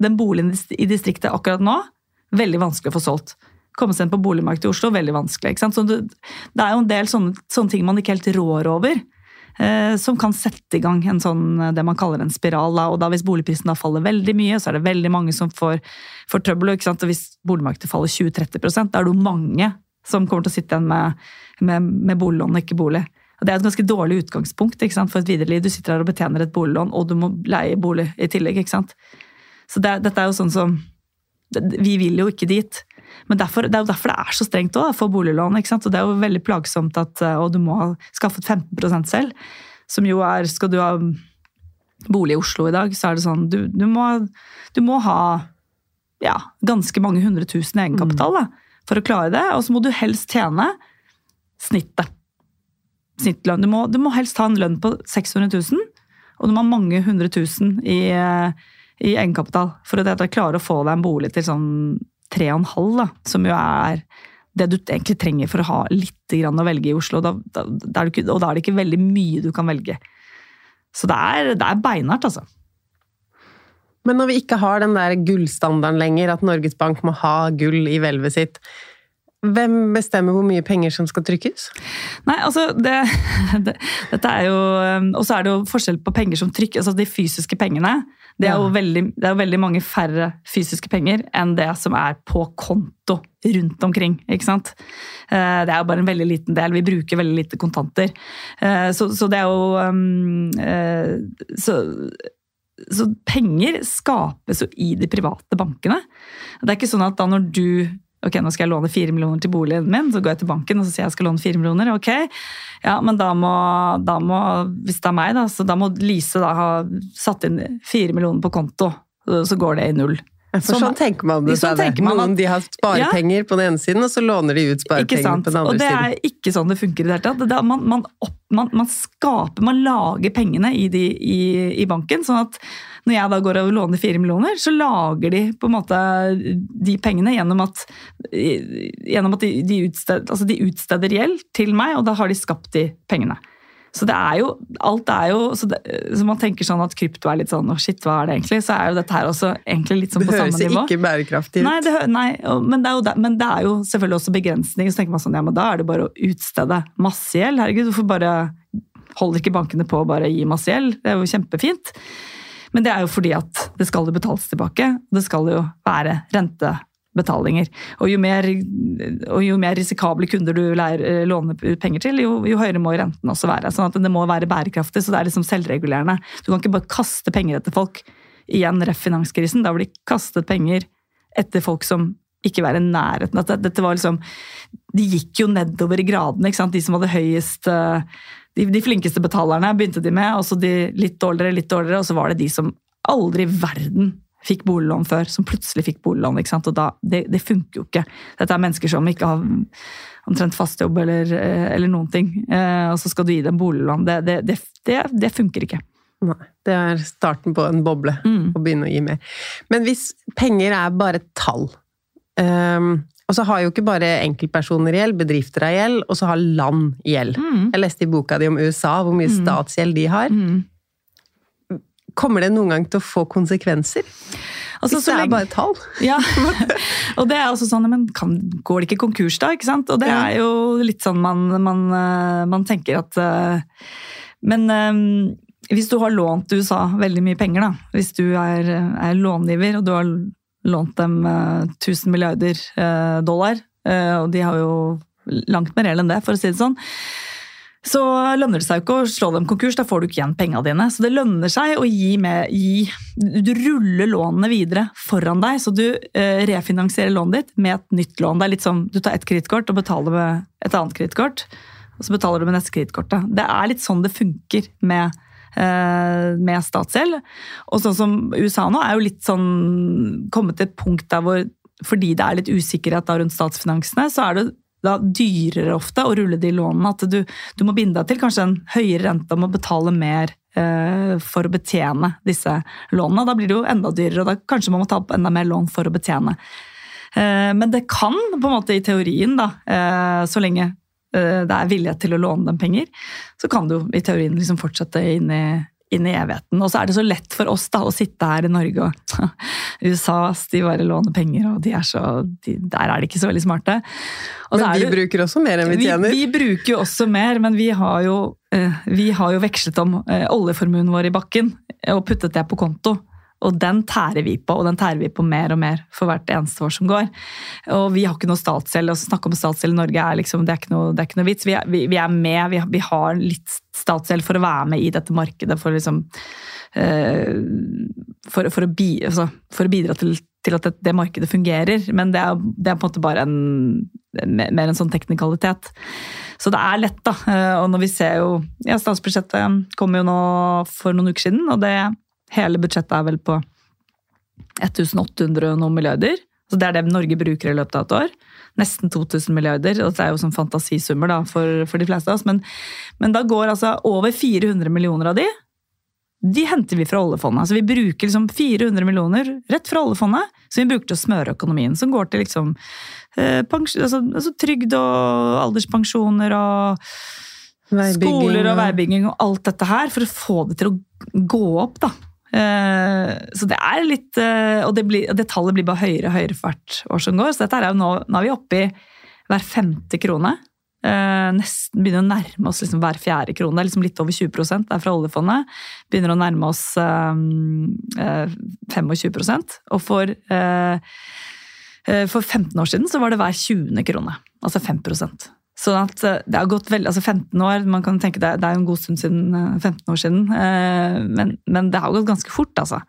Speaker 3: Den boligen i distriktet akkurat nå, veldig vanskelig å få solgt. Komme seg inn på boligmarkedet i Oslo, veldig vanskelig. Det, er jo en del sånne, sånne ting man ikke helt rår over. Eh, som kan sette i gang en sånn, det man kaller en spiral. Da. Og da hvis boligprisen da faller veldig mye, så er det veldig mange som får, får trøbbel. Og hvis boligmarkedet faller 20-30 da er det jo mange som kommer til å sitte igjen med, med, med boliglån og ikke bolig. Og Det er et ganske dårlig utgangspunkt ikke sant? for et videre liv. Du sitter her og betjener et boliglån, og du må leie bolig i tillegg. ikke sant? Så det, dette er jo sånn som Vi vil jo ikke dit. Men derfor, det er jo derfor det er så strengt også, for boliglån. ikke sant? Og det er jo veldig plagsomt at eh, og du må ha skaffet 15 selv. Som jo er Skal du ha bolig i Oslo i dag, så er det sånn Du, du, må, du må ha ja, ganske mange hundre tusen i egenkapital da, for å klare det. Og så må du helst tjene snittet. Snittlønn. Du må, du må helst ha en lønn på 600 000, og du må ha mange hundre tusen i, eh, i egenkapital for å klare å få deg en bolig til sånn 3,5, da, som jo er det du egentlig trenger for å ha litt å velge i Oslo. Da, da, da ikke, og da er det ikke veldig mye du kan velge. Så det er, det er beinhardt, altså.
Speaker 1: Men når vi ikke har den der gullstandarden lenger, at Norges Bank må ha gull i hvelvet sitt, hvem bestemmer hvor mye penger som skal trykkes?
Speaker 3: Nei, altså det, det, Dette er jo Og så er det jo forskjell på penger som trykkes, altså de fysiske pengene. Det er, jo veldig, det er jo veldig mange færre fysiske penger enn det som er på konto rundt omkring. ikke sant? Eh, Det er jo bare en veldig liten del. Vi bruker veldig lite kontanter. Eh, Så, så det er jo um, eh, så, så penger skapes jo i de private bankene. Det er ikke sånn at da når du Ok, nå skal jeg låne fire millioner til boligen min, så går jeg til banken og så sier jeg skal låne fire millioner. Ok, ja, men da må, da må hvis det er meg, da, så da må Lise da ha satt inn fire millioner på konto. Så går det i null.
Speaker 1: For
Speaker 3: Sånn-
Speaker 1: tenker man det.
Speaker 3: sånn
Speaker 1: det.
Speaker 3: tenker man
Speaker 1: Noen
Speaker 3: at-
Speaker 1: de har sparepenger på den ene siden, og så låner de ut sparepenger på den
Speaker 3: Og
Speaker 1: andre
Speaker 3: det
Speaker 1: siden.
Speaker 3: er ikke sånn det funker i det hele tatt. Det man, man, opp, man, man skaper, man lager pengene i, de, i, i banken. sånn at når jeg da går og låner fire millioner, så lager de på en måte de pengene gjennom at, gjennom at de, de, utsteder, altså de utsteder gjeld til meg, og da har de skapt de pengene. Så det er jo, alt er jo, så, det, så man tenker sånn at krypto er litt sånn, å shit, hva er det egentlig? Så er jo dette her også egentlig litt sånn på samme nivå.
Speaker 1: Det høres ikke bærekraftig ut.
Speaker 3: Nei, det, nei men, det jo, men det er jo selvfølgelig også begrensninger. Så tenker man sånn, ja, men da er det bare å utstede masse gjeld. Herregud, hvorfor bare holder ikke bankene på å bare gi masse gjeld? Det er jo kjempefint. Men det er jo fordi at det skal jo betales tilbake. Det skal jo være rentebetalinger. Og jo mer, og jo mer risikable kunder du lærer, låner penger til, jo, jo høyere må renten også være. Sånn at det må være bærekraftig, så det er liksom selvregulerende. Du kan ikke bare kaste penger etter folk. Igjen ref finanskrisen, da blir de kastet penger etter folk som ikke var i nærheten. At det- dette var liksom, de gikk jo nedover i gradene. De som hadde høyest eh, de, de flinkeste betalerne begynte de med, og så de litt dårligere, litt dårligere, og så var det de som aldri i verden fikk boliglån før, som plutselig fikk boliglån. ikke sant? Og da, det, det funker jo ikke. Dette er mennesker som ikke har omtrent fast jobb eller, eh, eller noen ting, eh, og så skal du gi dem boliglån. Det, det, det, funker ikke.
Speaker 1: Nei, det er starten på en boble
Speaker 3: Mm.
Speaker 1: å begynne å gi mer. Men hvis penger er bare tall um, Og så har jo ikke bare enkeltpersoner gjeld, bedrifter har gjeld, og så har land gjeld.
Speaker 3: Mm.
Speaker 1: Jeg leste i boka di om USA, hvor mye statsgjeld de har.
Speaker 3: Mm.
Speaker 1: Kommer det noen gang til å få konsekvenser?
Speaker 3: Altså,
Speaker 1: Hvis
Speaker 3: så
Speaker 1: det er bare tall?
Speaker 3: Ja, og det er også sånn, men kan, går det ikke konkurs da, ikke sant? Og det er jo litt sånn man, man, eh, man tenker at eh, Men eh, hvis du har lånt USA veldig mye penger, da, hvis du er, er långiver og du har lånt dem eh, 1000 milliarder dollar, og de har jo langt mer gjeld enn det, for å si det sånn, så lønner det seg jo ikke å slå dem konkurs, da får du ikke igjen pengene dine. Så det lønner seg å gi med gi, Du ruller lånene videre foran deg, så du eh, refinansierer lånet ditt med et nytt lån. Det er litt som du tar ett kredittkort og betaler med et annet kredittkort, og så betaler du med neste kredittkort. Det er litt sånn det funker med eh, med statsgjeld. Og sånn som USA nå er jo litt sånn kommet til et punkt der hvor fordi det er litt usikkerhet da rundt statsfinansene, så er det da dyrere ofte å rulle de lånene. At du, du må binde deg til kanskje en høyere rente og må betale mer eh, for å betjene disse lånene. Da blir det jo enda dyrere, og da kanskje man må ta opp enda mer lån for å betjene. Eh, men det kan på en måte i teorien, da, eh, så lenge eh, det er vilje til å låne dem penger, så kan du i teorien liksom fortsette inn i, inn i evigheten. Og så er det så lett for oss da å sitte her i Norge og USA de bare låner penger, og de er så, de, der er de ikke så veldig smarte. Og så
Speaker 1: Men vi
Speaker 3: det-
Speaker 1: bruker også mer enn vi tjener.
Speaker 3: vi, vi bruker jo også mer, men vi har jo, eh, vi har jo vekslet om eh, oljeformuen vår i bakken eh, og puttet det på konto. Og den tærer vi på, og den tærer vi på mer og mer for hvert eneste år som går. Og vi har ikke noe statsgjeld. Å snakke om statsgjeld i Norge er liksom, det er ikke noe, er ikke noe vits. Vi er, vi, vi er med, vi har, vi har litt statsgjeld for å være med i dette markedet, for liksom eh, for, for, å, bi, altså, for å bidra til, til at det, det, markedet fungerer. Men det er, det er, på en måte bare en, mer en sånn teknikalitet. Så det er lett, da. Eh, og når vi ser jo ja, Statsbudsjettet kom jo nå for noen uker siden, og det hele budsjettet er vel på 1800 og noen milliarder. Så Det er det Norge bruker i løpet av et år. Nesten 2000 milliarder. og Det er jo sånn fantasisummer da, for, for de fleste av oss. Men, men, da går altså over 400 millioner av de de henter vi fra oljefondet. Altså vi bruker liksom 400 millioner rett fra oljefondet som vi bruker til å smøre økonomien. Som går til liksom, eh, altså, altså trygd og alderspensjoner og skoler og veibygging og alt dette her. For å få det til å gå opp, da. Eh, så det er litt eh, Og det, blir, det, tallet blir bare høyere og høyere for hvert år som går. Så dette er jo nå, nå er vi oppe i hver femte krone. Eh, nesten begynner å nærme oss liksom hver fjerde krone. Det er liksom litt over 20 det er fra oljefondet. Begynner å nærme oss 25% Og for, for 15 år siden så var det hver 20. krone. Altså 5 Sånn at eh, det har gått veldig, altså 15 år, man kan tenke det, det er jo en god stund siden, 15 eh, år siden, eh, men, men det har gått ganske fort, altså.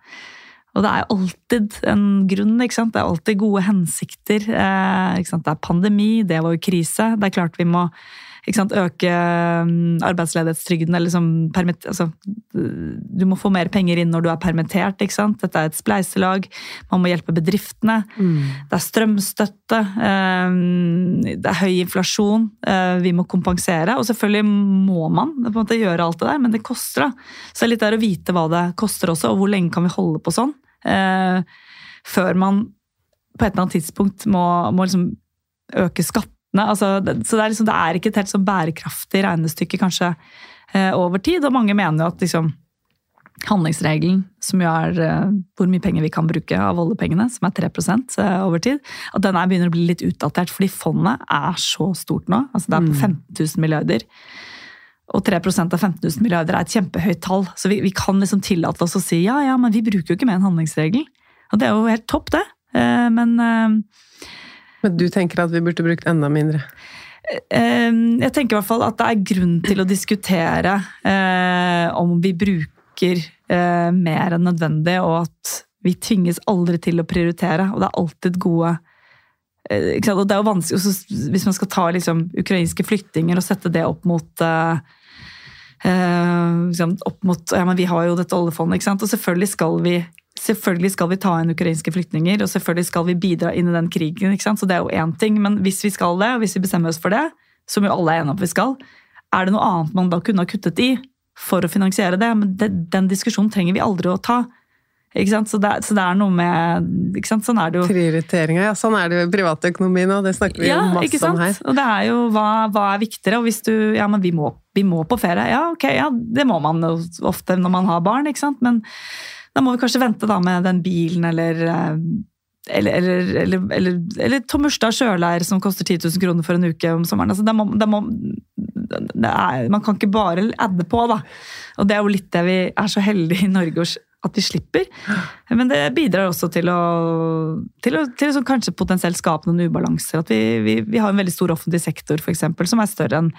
Speaker 3: Og det er alltid en grunn. ikke sant? Det er alltid gode hensikter. Det er pandemi, det var jo krise. Det er klart vi må sant, øke mm, arbeidsledighetstrygden eller liksom permitt, altså, Du må få mer penger inn når du er permittert. ikke sant? Dette er et spleiselag. Man må hjelpe bedriftene. Mm. Det er strømstøtte. Eh, det er høy inflasjon. Eh, vi må kompensere. Og selvfølgelig må man på en måte gjøre alt det der, men det koster. da. Så det er litt der å vite hva det koster også, og hvor lenge kan vi holde på sånn. Eh, før man på et eller annet tidspunkt må, må liksom øke skatt Altså, så det er, liksom, det er, ikke et helt sånn bærekraftig regnestykke kanskje eh, over tid. Og mange mener jo at liksom, handlingsregelen, som jo er eh, hvor mye penger vi kan bruke av oljepengene, som er 3 eh, over tid, at den er begynner å bli litt utdatert. Fordi fondet er så stort nå. altså Det er på 15 mm. 000 milliarder. Og 3% av 15 000 milliarder er et kjempehøyt tall. Så vi, vi, kan liksom tillate oss å si ja, ja, men vi bruker jo ikke mer en handlingsregel. Og det er jo helt topp, det. Men
Speaker 1: men du tenker at vi burde brukt enda mindre?
Speaker 3: Jeg tenker i hvert fall at det er grunn til å diskutere eh, om vi bruker eh, mer enn nødvendig, og at vi tvinges aldri til å prioritere. Og det er alltid gode eh, Og det er jo vanskelig også, Hvis man skal ta liksom, ukrainske flyktninger og sette det opp mot opp mot, ja, men Vi har jo dette oljefondet, ikke sant? og selvfølgelig skal vi Selvfølgelig skal vi ta inn ukrainske flyktninger, og selvfølgelig skal vi bidra inn i den krigen. Så det er jo én ting, Men hvis vi skal det, og hvis vi bestemmer oss for det, som jo alle er enige om at vi skal, er det noe annet man da kunne ha kuttet i for å finansiere det? Men det, den diskusjonen trenger vi aldri å ta. Så det, så det er noe med ikke sant? Sånn er det jo.
Speaker 1: Prioriteringa, ja. Sånn er det jo i privatøkonomien òg. Det snakker vi ja, jo masse om her.
Speaker 3: Og det er jo hva, hva, er viktigere. Og hvis du Ja, men vi må, vi må på ferie. Ja, ok, ja, det må man jo ofte når man har barn, ikke sant. Men da må vi kanskje vente da med den bilen eller eh, eller, eller, eller, eller, eller Tom Urstad sjøleir som koster 10 000 kroner for en uke om sommeren. Altså, det må, det må, det er, man kan ikke bare adde på, da. Og det er jo litt det vi er så heldige i Norge at vi slipper. Men det bidrar også til å, til å, til å kanskje potensielt skape noen ubalanser. At vi, vi, vi, har en veldig stor offentlig sektor for eksempel, som er større enn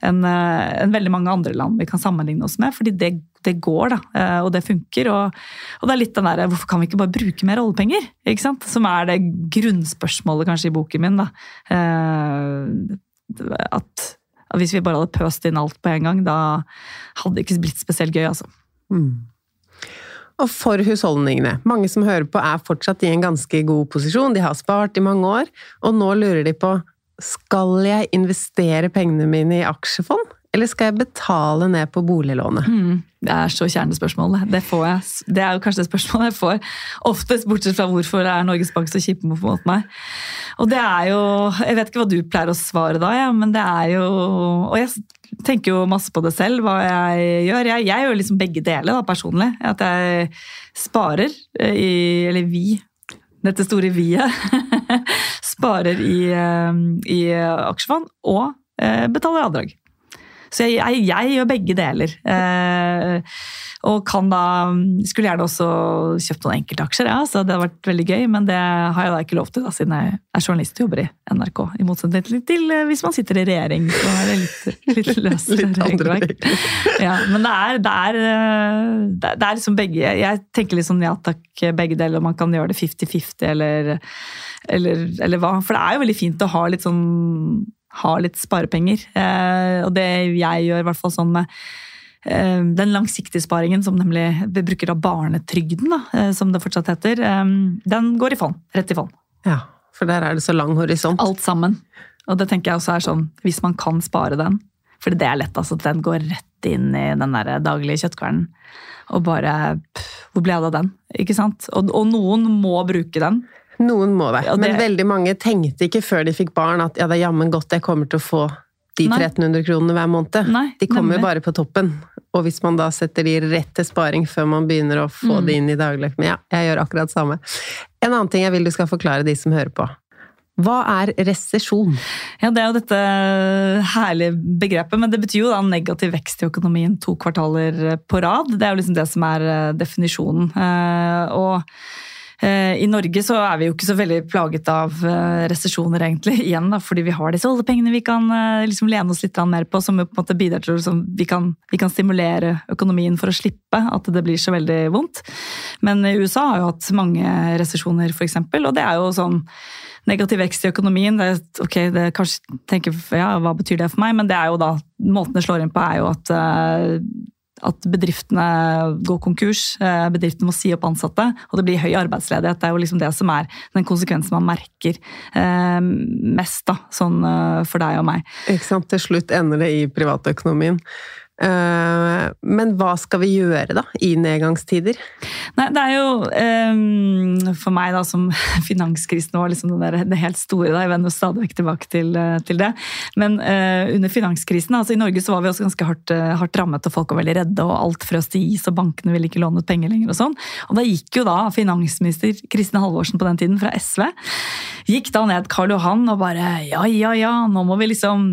Speaker 3: enn en eh, veldig mange andre land vi kan sammenligne oss med. fordi det, det går, da, eh, og det funker. Og, og, det er litt den der, Hvorfor kan vi ikke bare bruke mer oljepenger? ikke sant? Som er det grunnspørsmålet kanskje i boken min. da. Eh, at, at hvis vi bare hadde pøst inn alt på en gang, da hadde det ikke blitt spesielt gøy. altså. Mm.
Speaker 1: Og for husholdningene. Mange som hører på er fortsatt i en ganske god posisjon. De har spart i mange år, og nå lurer de på skal jeg investere pengene mine i aksjefond? Eller skal jeg betale ned på boliglånet? Mm,
Speaker 3: det er så kjernespørsmålet. Det, det er jo kanskje det spørsmålet jeg får oftest, bortsett fra hvorfor er Norges Bank så kjipe mot meg. Og det er jo Jeg vet ikke hva du pleier å svare da, ja, men det er jo Og jeg tenker jo masse på det selv, hva jeg gjør. Jeg, jeg gjør liksom begge deler da, personlig. At jeg sparer i Eller vi dette store vi-et, sparer i, eh, i, aksjefond og eh, betaler avdrag. Så jeg, jeg, jeg gjør begge deler. Eh, og kan da Skulle gjerne også kjøpt noen enkeltaksjer, ja, så det hadde vært veldig gøy. Men det har jeg da ikke lov til, da, siden jeg er journalist og jobber i NRK. I motsetning til, eh, hvis man sitter i regjering, så er det litt, litt løst regelverk. Ja, men det er, det, er, eh, det er- det er liksom begge Jeg tenker litt sånn ja takk, begge deler. og Man kan gjøre det 50-50 eller, eller, eller hva. For det er jo veldig fint å ha litt sånn ha litt sparepenger. Eh, og det jeg gjør, i hvert fall sånn med eh, den langsiktige sparingen, som nemlig vi bruker av barnetrygden, da, eh, som det fortsatt heter, den går i fond. Rett i fond.
Speaker 1: Ja, for der er det så lang horisont.
Speaker 3: Alt sammen. Og det tenker jeg også er sånn, hvis man kan spare den, for det er lett, altså. Den går rett inn i den der daglige kjøttkvernen. Og bare pff, Hvor ble det av den? Ikke sant? Og, og noen må bruke den.
Speaker 1: Noen må det.
Speaker 3: Ja, det-
Speaker 1: Men veldig mange tenkte ikke før de fikk barn at ja, det er jammen godt jeg kommer til å få de 1300 kronene hver måned.
Speaker 3: Nei,
Speaker 1: de kommer
Speaker 3: nemlig.
Speaker 1: bare på toppen. Og hvis man da setter de rett til sparing før man begynner å få
Speaker 3: Mm.
Speaker 1: det inn i dagliglivet Ja, jeg gjør akkurat samme. En annen ting jeg vil du skal forklare de som hører på. Hva er resesjon?
Speaker 3: Ja, Det er jo dette herlige begrepet, men det betyr jo da negativ vekst i økonomien to kvartaler på rad. Det er jo liksom det som er eh, definisjonen. Eh, Og i Norge så er vi jo ikke så veldig plaget av eh, resesjoner, egentlig, igjen da, fordi vi har disse oljepengene vi kan eh, liksom lene oss litt mer på, som på en måte bidrar til at vi, kan, vi kan stimulere økonomien for å slippe at det blir så veldig vondt. Men USA har jo hatt mange resesjoner, f.eks., og det er jo sånn Negativ vekst i økonomien, det, ok, det kanskje tenker, ja, hva betyr det for meg? Men det er jo da, måten det slår inn på er jo at, eh, at bedriftene går konkurs, eh, bedriftene må si opp ansatte, og det blir høy arbeidsledighet. Det er jo liksom det som er den konsekvensen man merker eh, mest da, sånn eh, for deg og meg.
Speaker 1: Ikke sant? Til slutt ender det i privatøkonomien. Eh, Men hva skal vi gjøre da, i nedgangstider?
Speaker 3: Nei, det er jo eh, for meg da som finanskrisen var liksom den der, det helt store, da, jeg vender stadig vekk tilbake til, eh, til det. Men eh, under finanskrisen, altså i Norge så var vi også ganske hardt, hardt rammet, og folk var veldig redde, og alt frøs til is, og bankene ville ikke låne ut penger lenger og sånn. Og da gikk jo da finansminister Kristin Halvorsen på den tiden fra SV, gikk da ned Karl Johan og bare ja, ja, ja, nå må vi liksom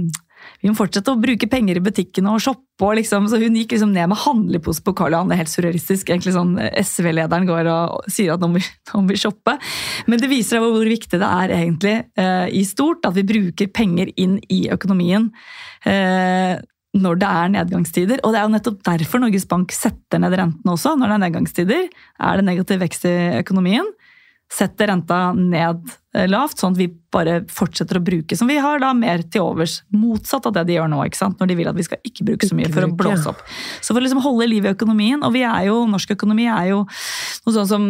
Speaker 3: vi må fortsette å bruke penger i butikkene og shoppe. Og liksom, så hun gikk liksom ned med handlepose på Karl Johan. Det er helt surrealistisk. egentlig sånn SV-lederen går og sier at nå må vi, shoppe. Men det viser hvor viktig det er egentlig eh, i stort at vi bruker penger inn i økonomien. Eh, når det er nedgangstider. Og det er jo nettopp derfor Norges Bank setter ned rentene også. Når det er nedgangstider, er det negativ vekst i økonomien. Setter renta ned eh, lavt, sånn at vi bare fortsetter å bruke som vi har da mer til overs. Motsatt av det de gjør nå, ikke sant? når de vil at vi skal ikke bruke så mye for å blåse opp. Så for å liksom holde liv i økonomien, og vi er jo, norsk økonomi er jo noe sånn som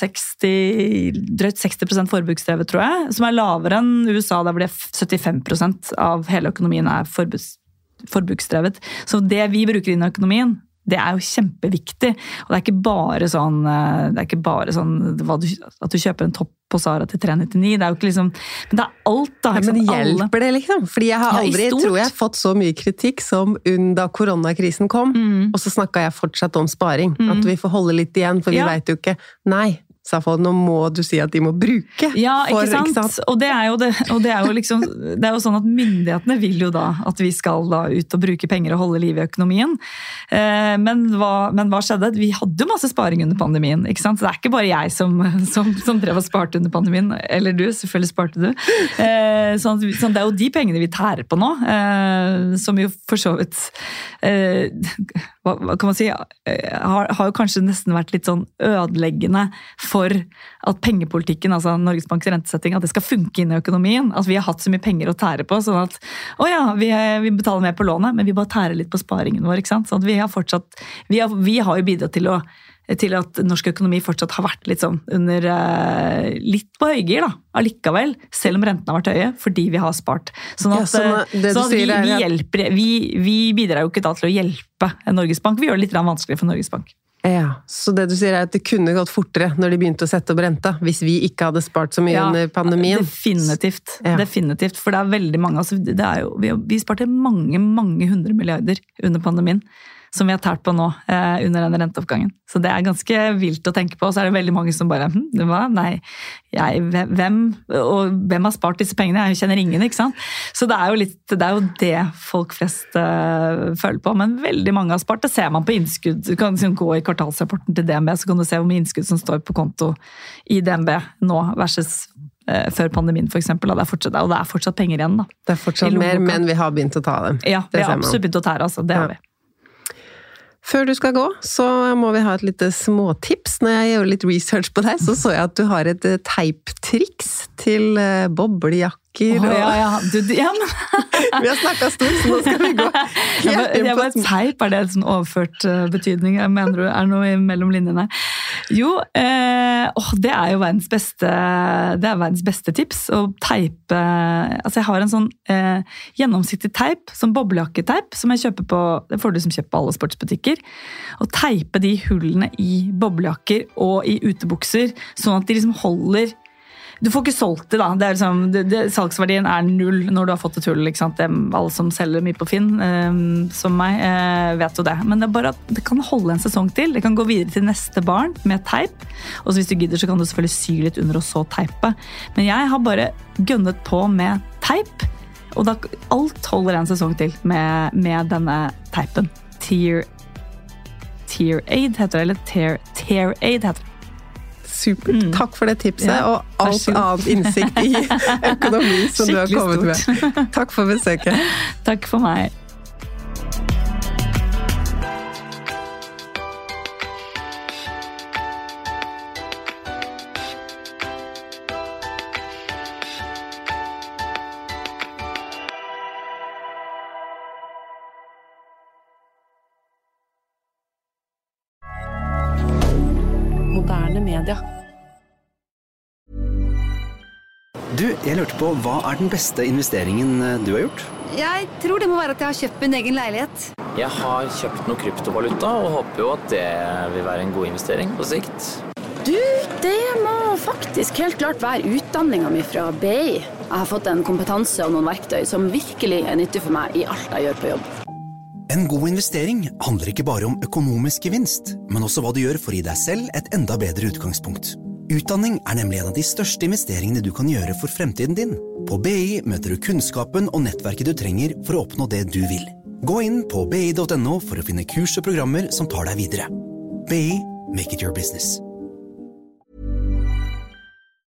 Speaker 3: 60, drøyt 60% forbruksdrevet, tror jeg, som er lavere enn USA, der hvor det er 75% av hele økonomien er forbruksdrevet. Så det vi bruker inn i økonomien, det er jo kjempeviktig. Og det er ikke bare sånn, eh, det er ikke bare sånn du, at du kjøper en topp på Sara til 399. Det er jo ikke liksom Men det er alt, da.
Speaker 1: Ja, men
Speaker 3: hjelper Alle-
Speaker 1: det, liksom? Fordi jeg har aldri,
Speaker 3: ja,
Speaker 1: tror jeg, fått så mye kritikk som da koronakrisen kom.
Speaker 3: Mm.
Speaker 1: Og så snakka jeg fortsatt om sparing. At vi får holde litt igjen, for vi
Speaker 3: Ja.
Speaker 1: veit jo ikke Nei, sa folk, nå må du si at de må bruke.
Speaker 3: Ja,
Speaker 1: for,
Speaker 3: ikke sant? Og, det er jo det, og det er jo liksom Det er jo sånn at myndighetene vil jo da at vi skal da ut og bruke penger og holde liv i økonomien. Eh, men, hva, men hva skjedde? Vi hadde jo masse sparing under pandemien. ikke sant? Så det er ikke bare jeg som, som, som drev og sparte under pandemien. Eller du, selvfølgelig sparte du. Eh, sånn, sånn, det er jo de pengene vi tærer på nå, eh, som jo for så vidt hva, hva kan man si, har, har jo kanskje nesten vært litt sånn ødeleggende for at pengepolitikken, altså Norges Banks rentesetting, at det skal funke inn i økonomien. At vi har hatt så mye penger å tære på. sånn at å ja, vi, vi betaler mer på lånet, men vi bare tærer litt på sparingen vår. ikke sant? Sånn at vi har fortsatt, vi har, vi har jo bidratt til å til at norsk økonomi fortsatt har vært litt sånn under eh, litt på høygir, da, allikevel. Selv om rentene har vært høye, fordi vi har spart. Sånn
Speaker 1: Ja, sånn det
Speaker 3: sånn at vi, vi, hjelper, vi, vi bidrar jo ikke da til å hjelpe Norges Bank, vi gjør det litt vanskelig vanskeligere for Norges Bank.
Speaker 1: Ja, Så det du sier er at det kunne gått fortere når de begynte å sette opp renta, hvis vi ikke hadde spart så mye
Speaker 3: Ja,
Speaker 1: under pandemien?
Speaker 3: Definitivt.
Speaker 1: Ja.
Speaker 3: definitivt. For det er veldig mange altså, det er jo, vi, vi sparte mange, mange hundre milliarder under pandemien. Som vi har tært på nå eh, under denne renteoppgangen. Så det er ganske vilt å tenke på. Og så er det veldig mange som bare hm, det var, Nei, jeg, hvem, og hvem har spart disse pengene? Jeg kjenner ingen, ikke sant. Så det er jo, litt, det, er jo det folk flest uh, føler på. Men veldig mange har spart. Det ser man på innskudd. Du kan liksom gå i kvartalsrapporten til DNB, så kan du se hvor mye innskudd som står på konto i DNB nå versus uh, før pandemien, f.eks. Og det er fortsatt, og det er fortsatt penger igjen. da.
Speaker 1: Det er fortsatt mer, men vi har begynt å ta dem.
Speaker 3: Ja, vi har absolutt begynt å tære, altså. Det
Speaker 1: ja.
Speaker 3: har vi.
Speaker 1: Før du skal gå, så må vi ha et lite småtips. Når jeg gjør litt research på deg, så så jeg at du har et eh, teiptriks til eh, boblejakker.
Speaker 3: Oh, ja, ja. Du, ja, men...
Speaker 1: vi har snakka stort, så nå skal vi gå
Speaker 3: helt inn på Teip, er det en sånn overført uh, betydning? Jeg mener du er noe mellom linjene? Jo, eh, oh, det er jo verdens beste, det er verdens beste tips. Å teipe Altså, jeg har en sånn eh, gjennomsiktig teip, sånn boblejakketeip, som jeg kjøper på Det får du som kjøper på alle sportsbutikker. Og teipe de hullene i boblejakker og i utebukser, sånn at de liksom holder du får ikke solgt det, da. Det liksom, det, det, salgsverdien er null når du har fått et hull. ikke sant? Det, alle som selger mye på Finn, eh, som meg, eh, vet jo det. Men det er bare at det kan holde en sesong til. Det kan gå videre til neste barn med teip. Og hvis du gidder, så kan du selvfølgelig sy litt under og så teipe. Men jeg har bare gønnet på med teip. Og da, alt holder en sesong til med, med denne teipen. Tear Tear Aid heter det, eller Tear, tear Aid heter det.
Speaker 1: Supert. Mm. Takk for det tipset, ja, og alt annet innsikt i økonomi som du har kommet stort. med. Takk for besøket.
Speaker 3: Takk for meg.
Speaker 4: Hva er den beste investeringen eh, du har gjort?
Speaker 5: Jeg tror det må være at jeg har kjøpt min egen leilighet.
Speaker 6: Jeg har kjøpt noe kryptovaluta og håper jo at det vil være en god investering på sikt.
Speaker 5: Du, det må faktisk helt klart være utdanninga mi fra BI. Jeg har fått en kompetanse og noen verktøy som virkelig er nyttig for meg i alt jeg gjør på jobb.
Speaker 4: En god investering handler ikke bare om økonomisk gevinst, men også hva du gjør for å gi deg selv et enda bedre utgangspunkt. Utdanning er nemlig en av de største investeringene du kan gjøre for fremtiden din. På BI møter du kunnskapen og nettverket du trenger for å oppnå det du vil. Gå inn på bi.no for å finne kurs og programmer som tar deg videre. BI make it your business.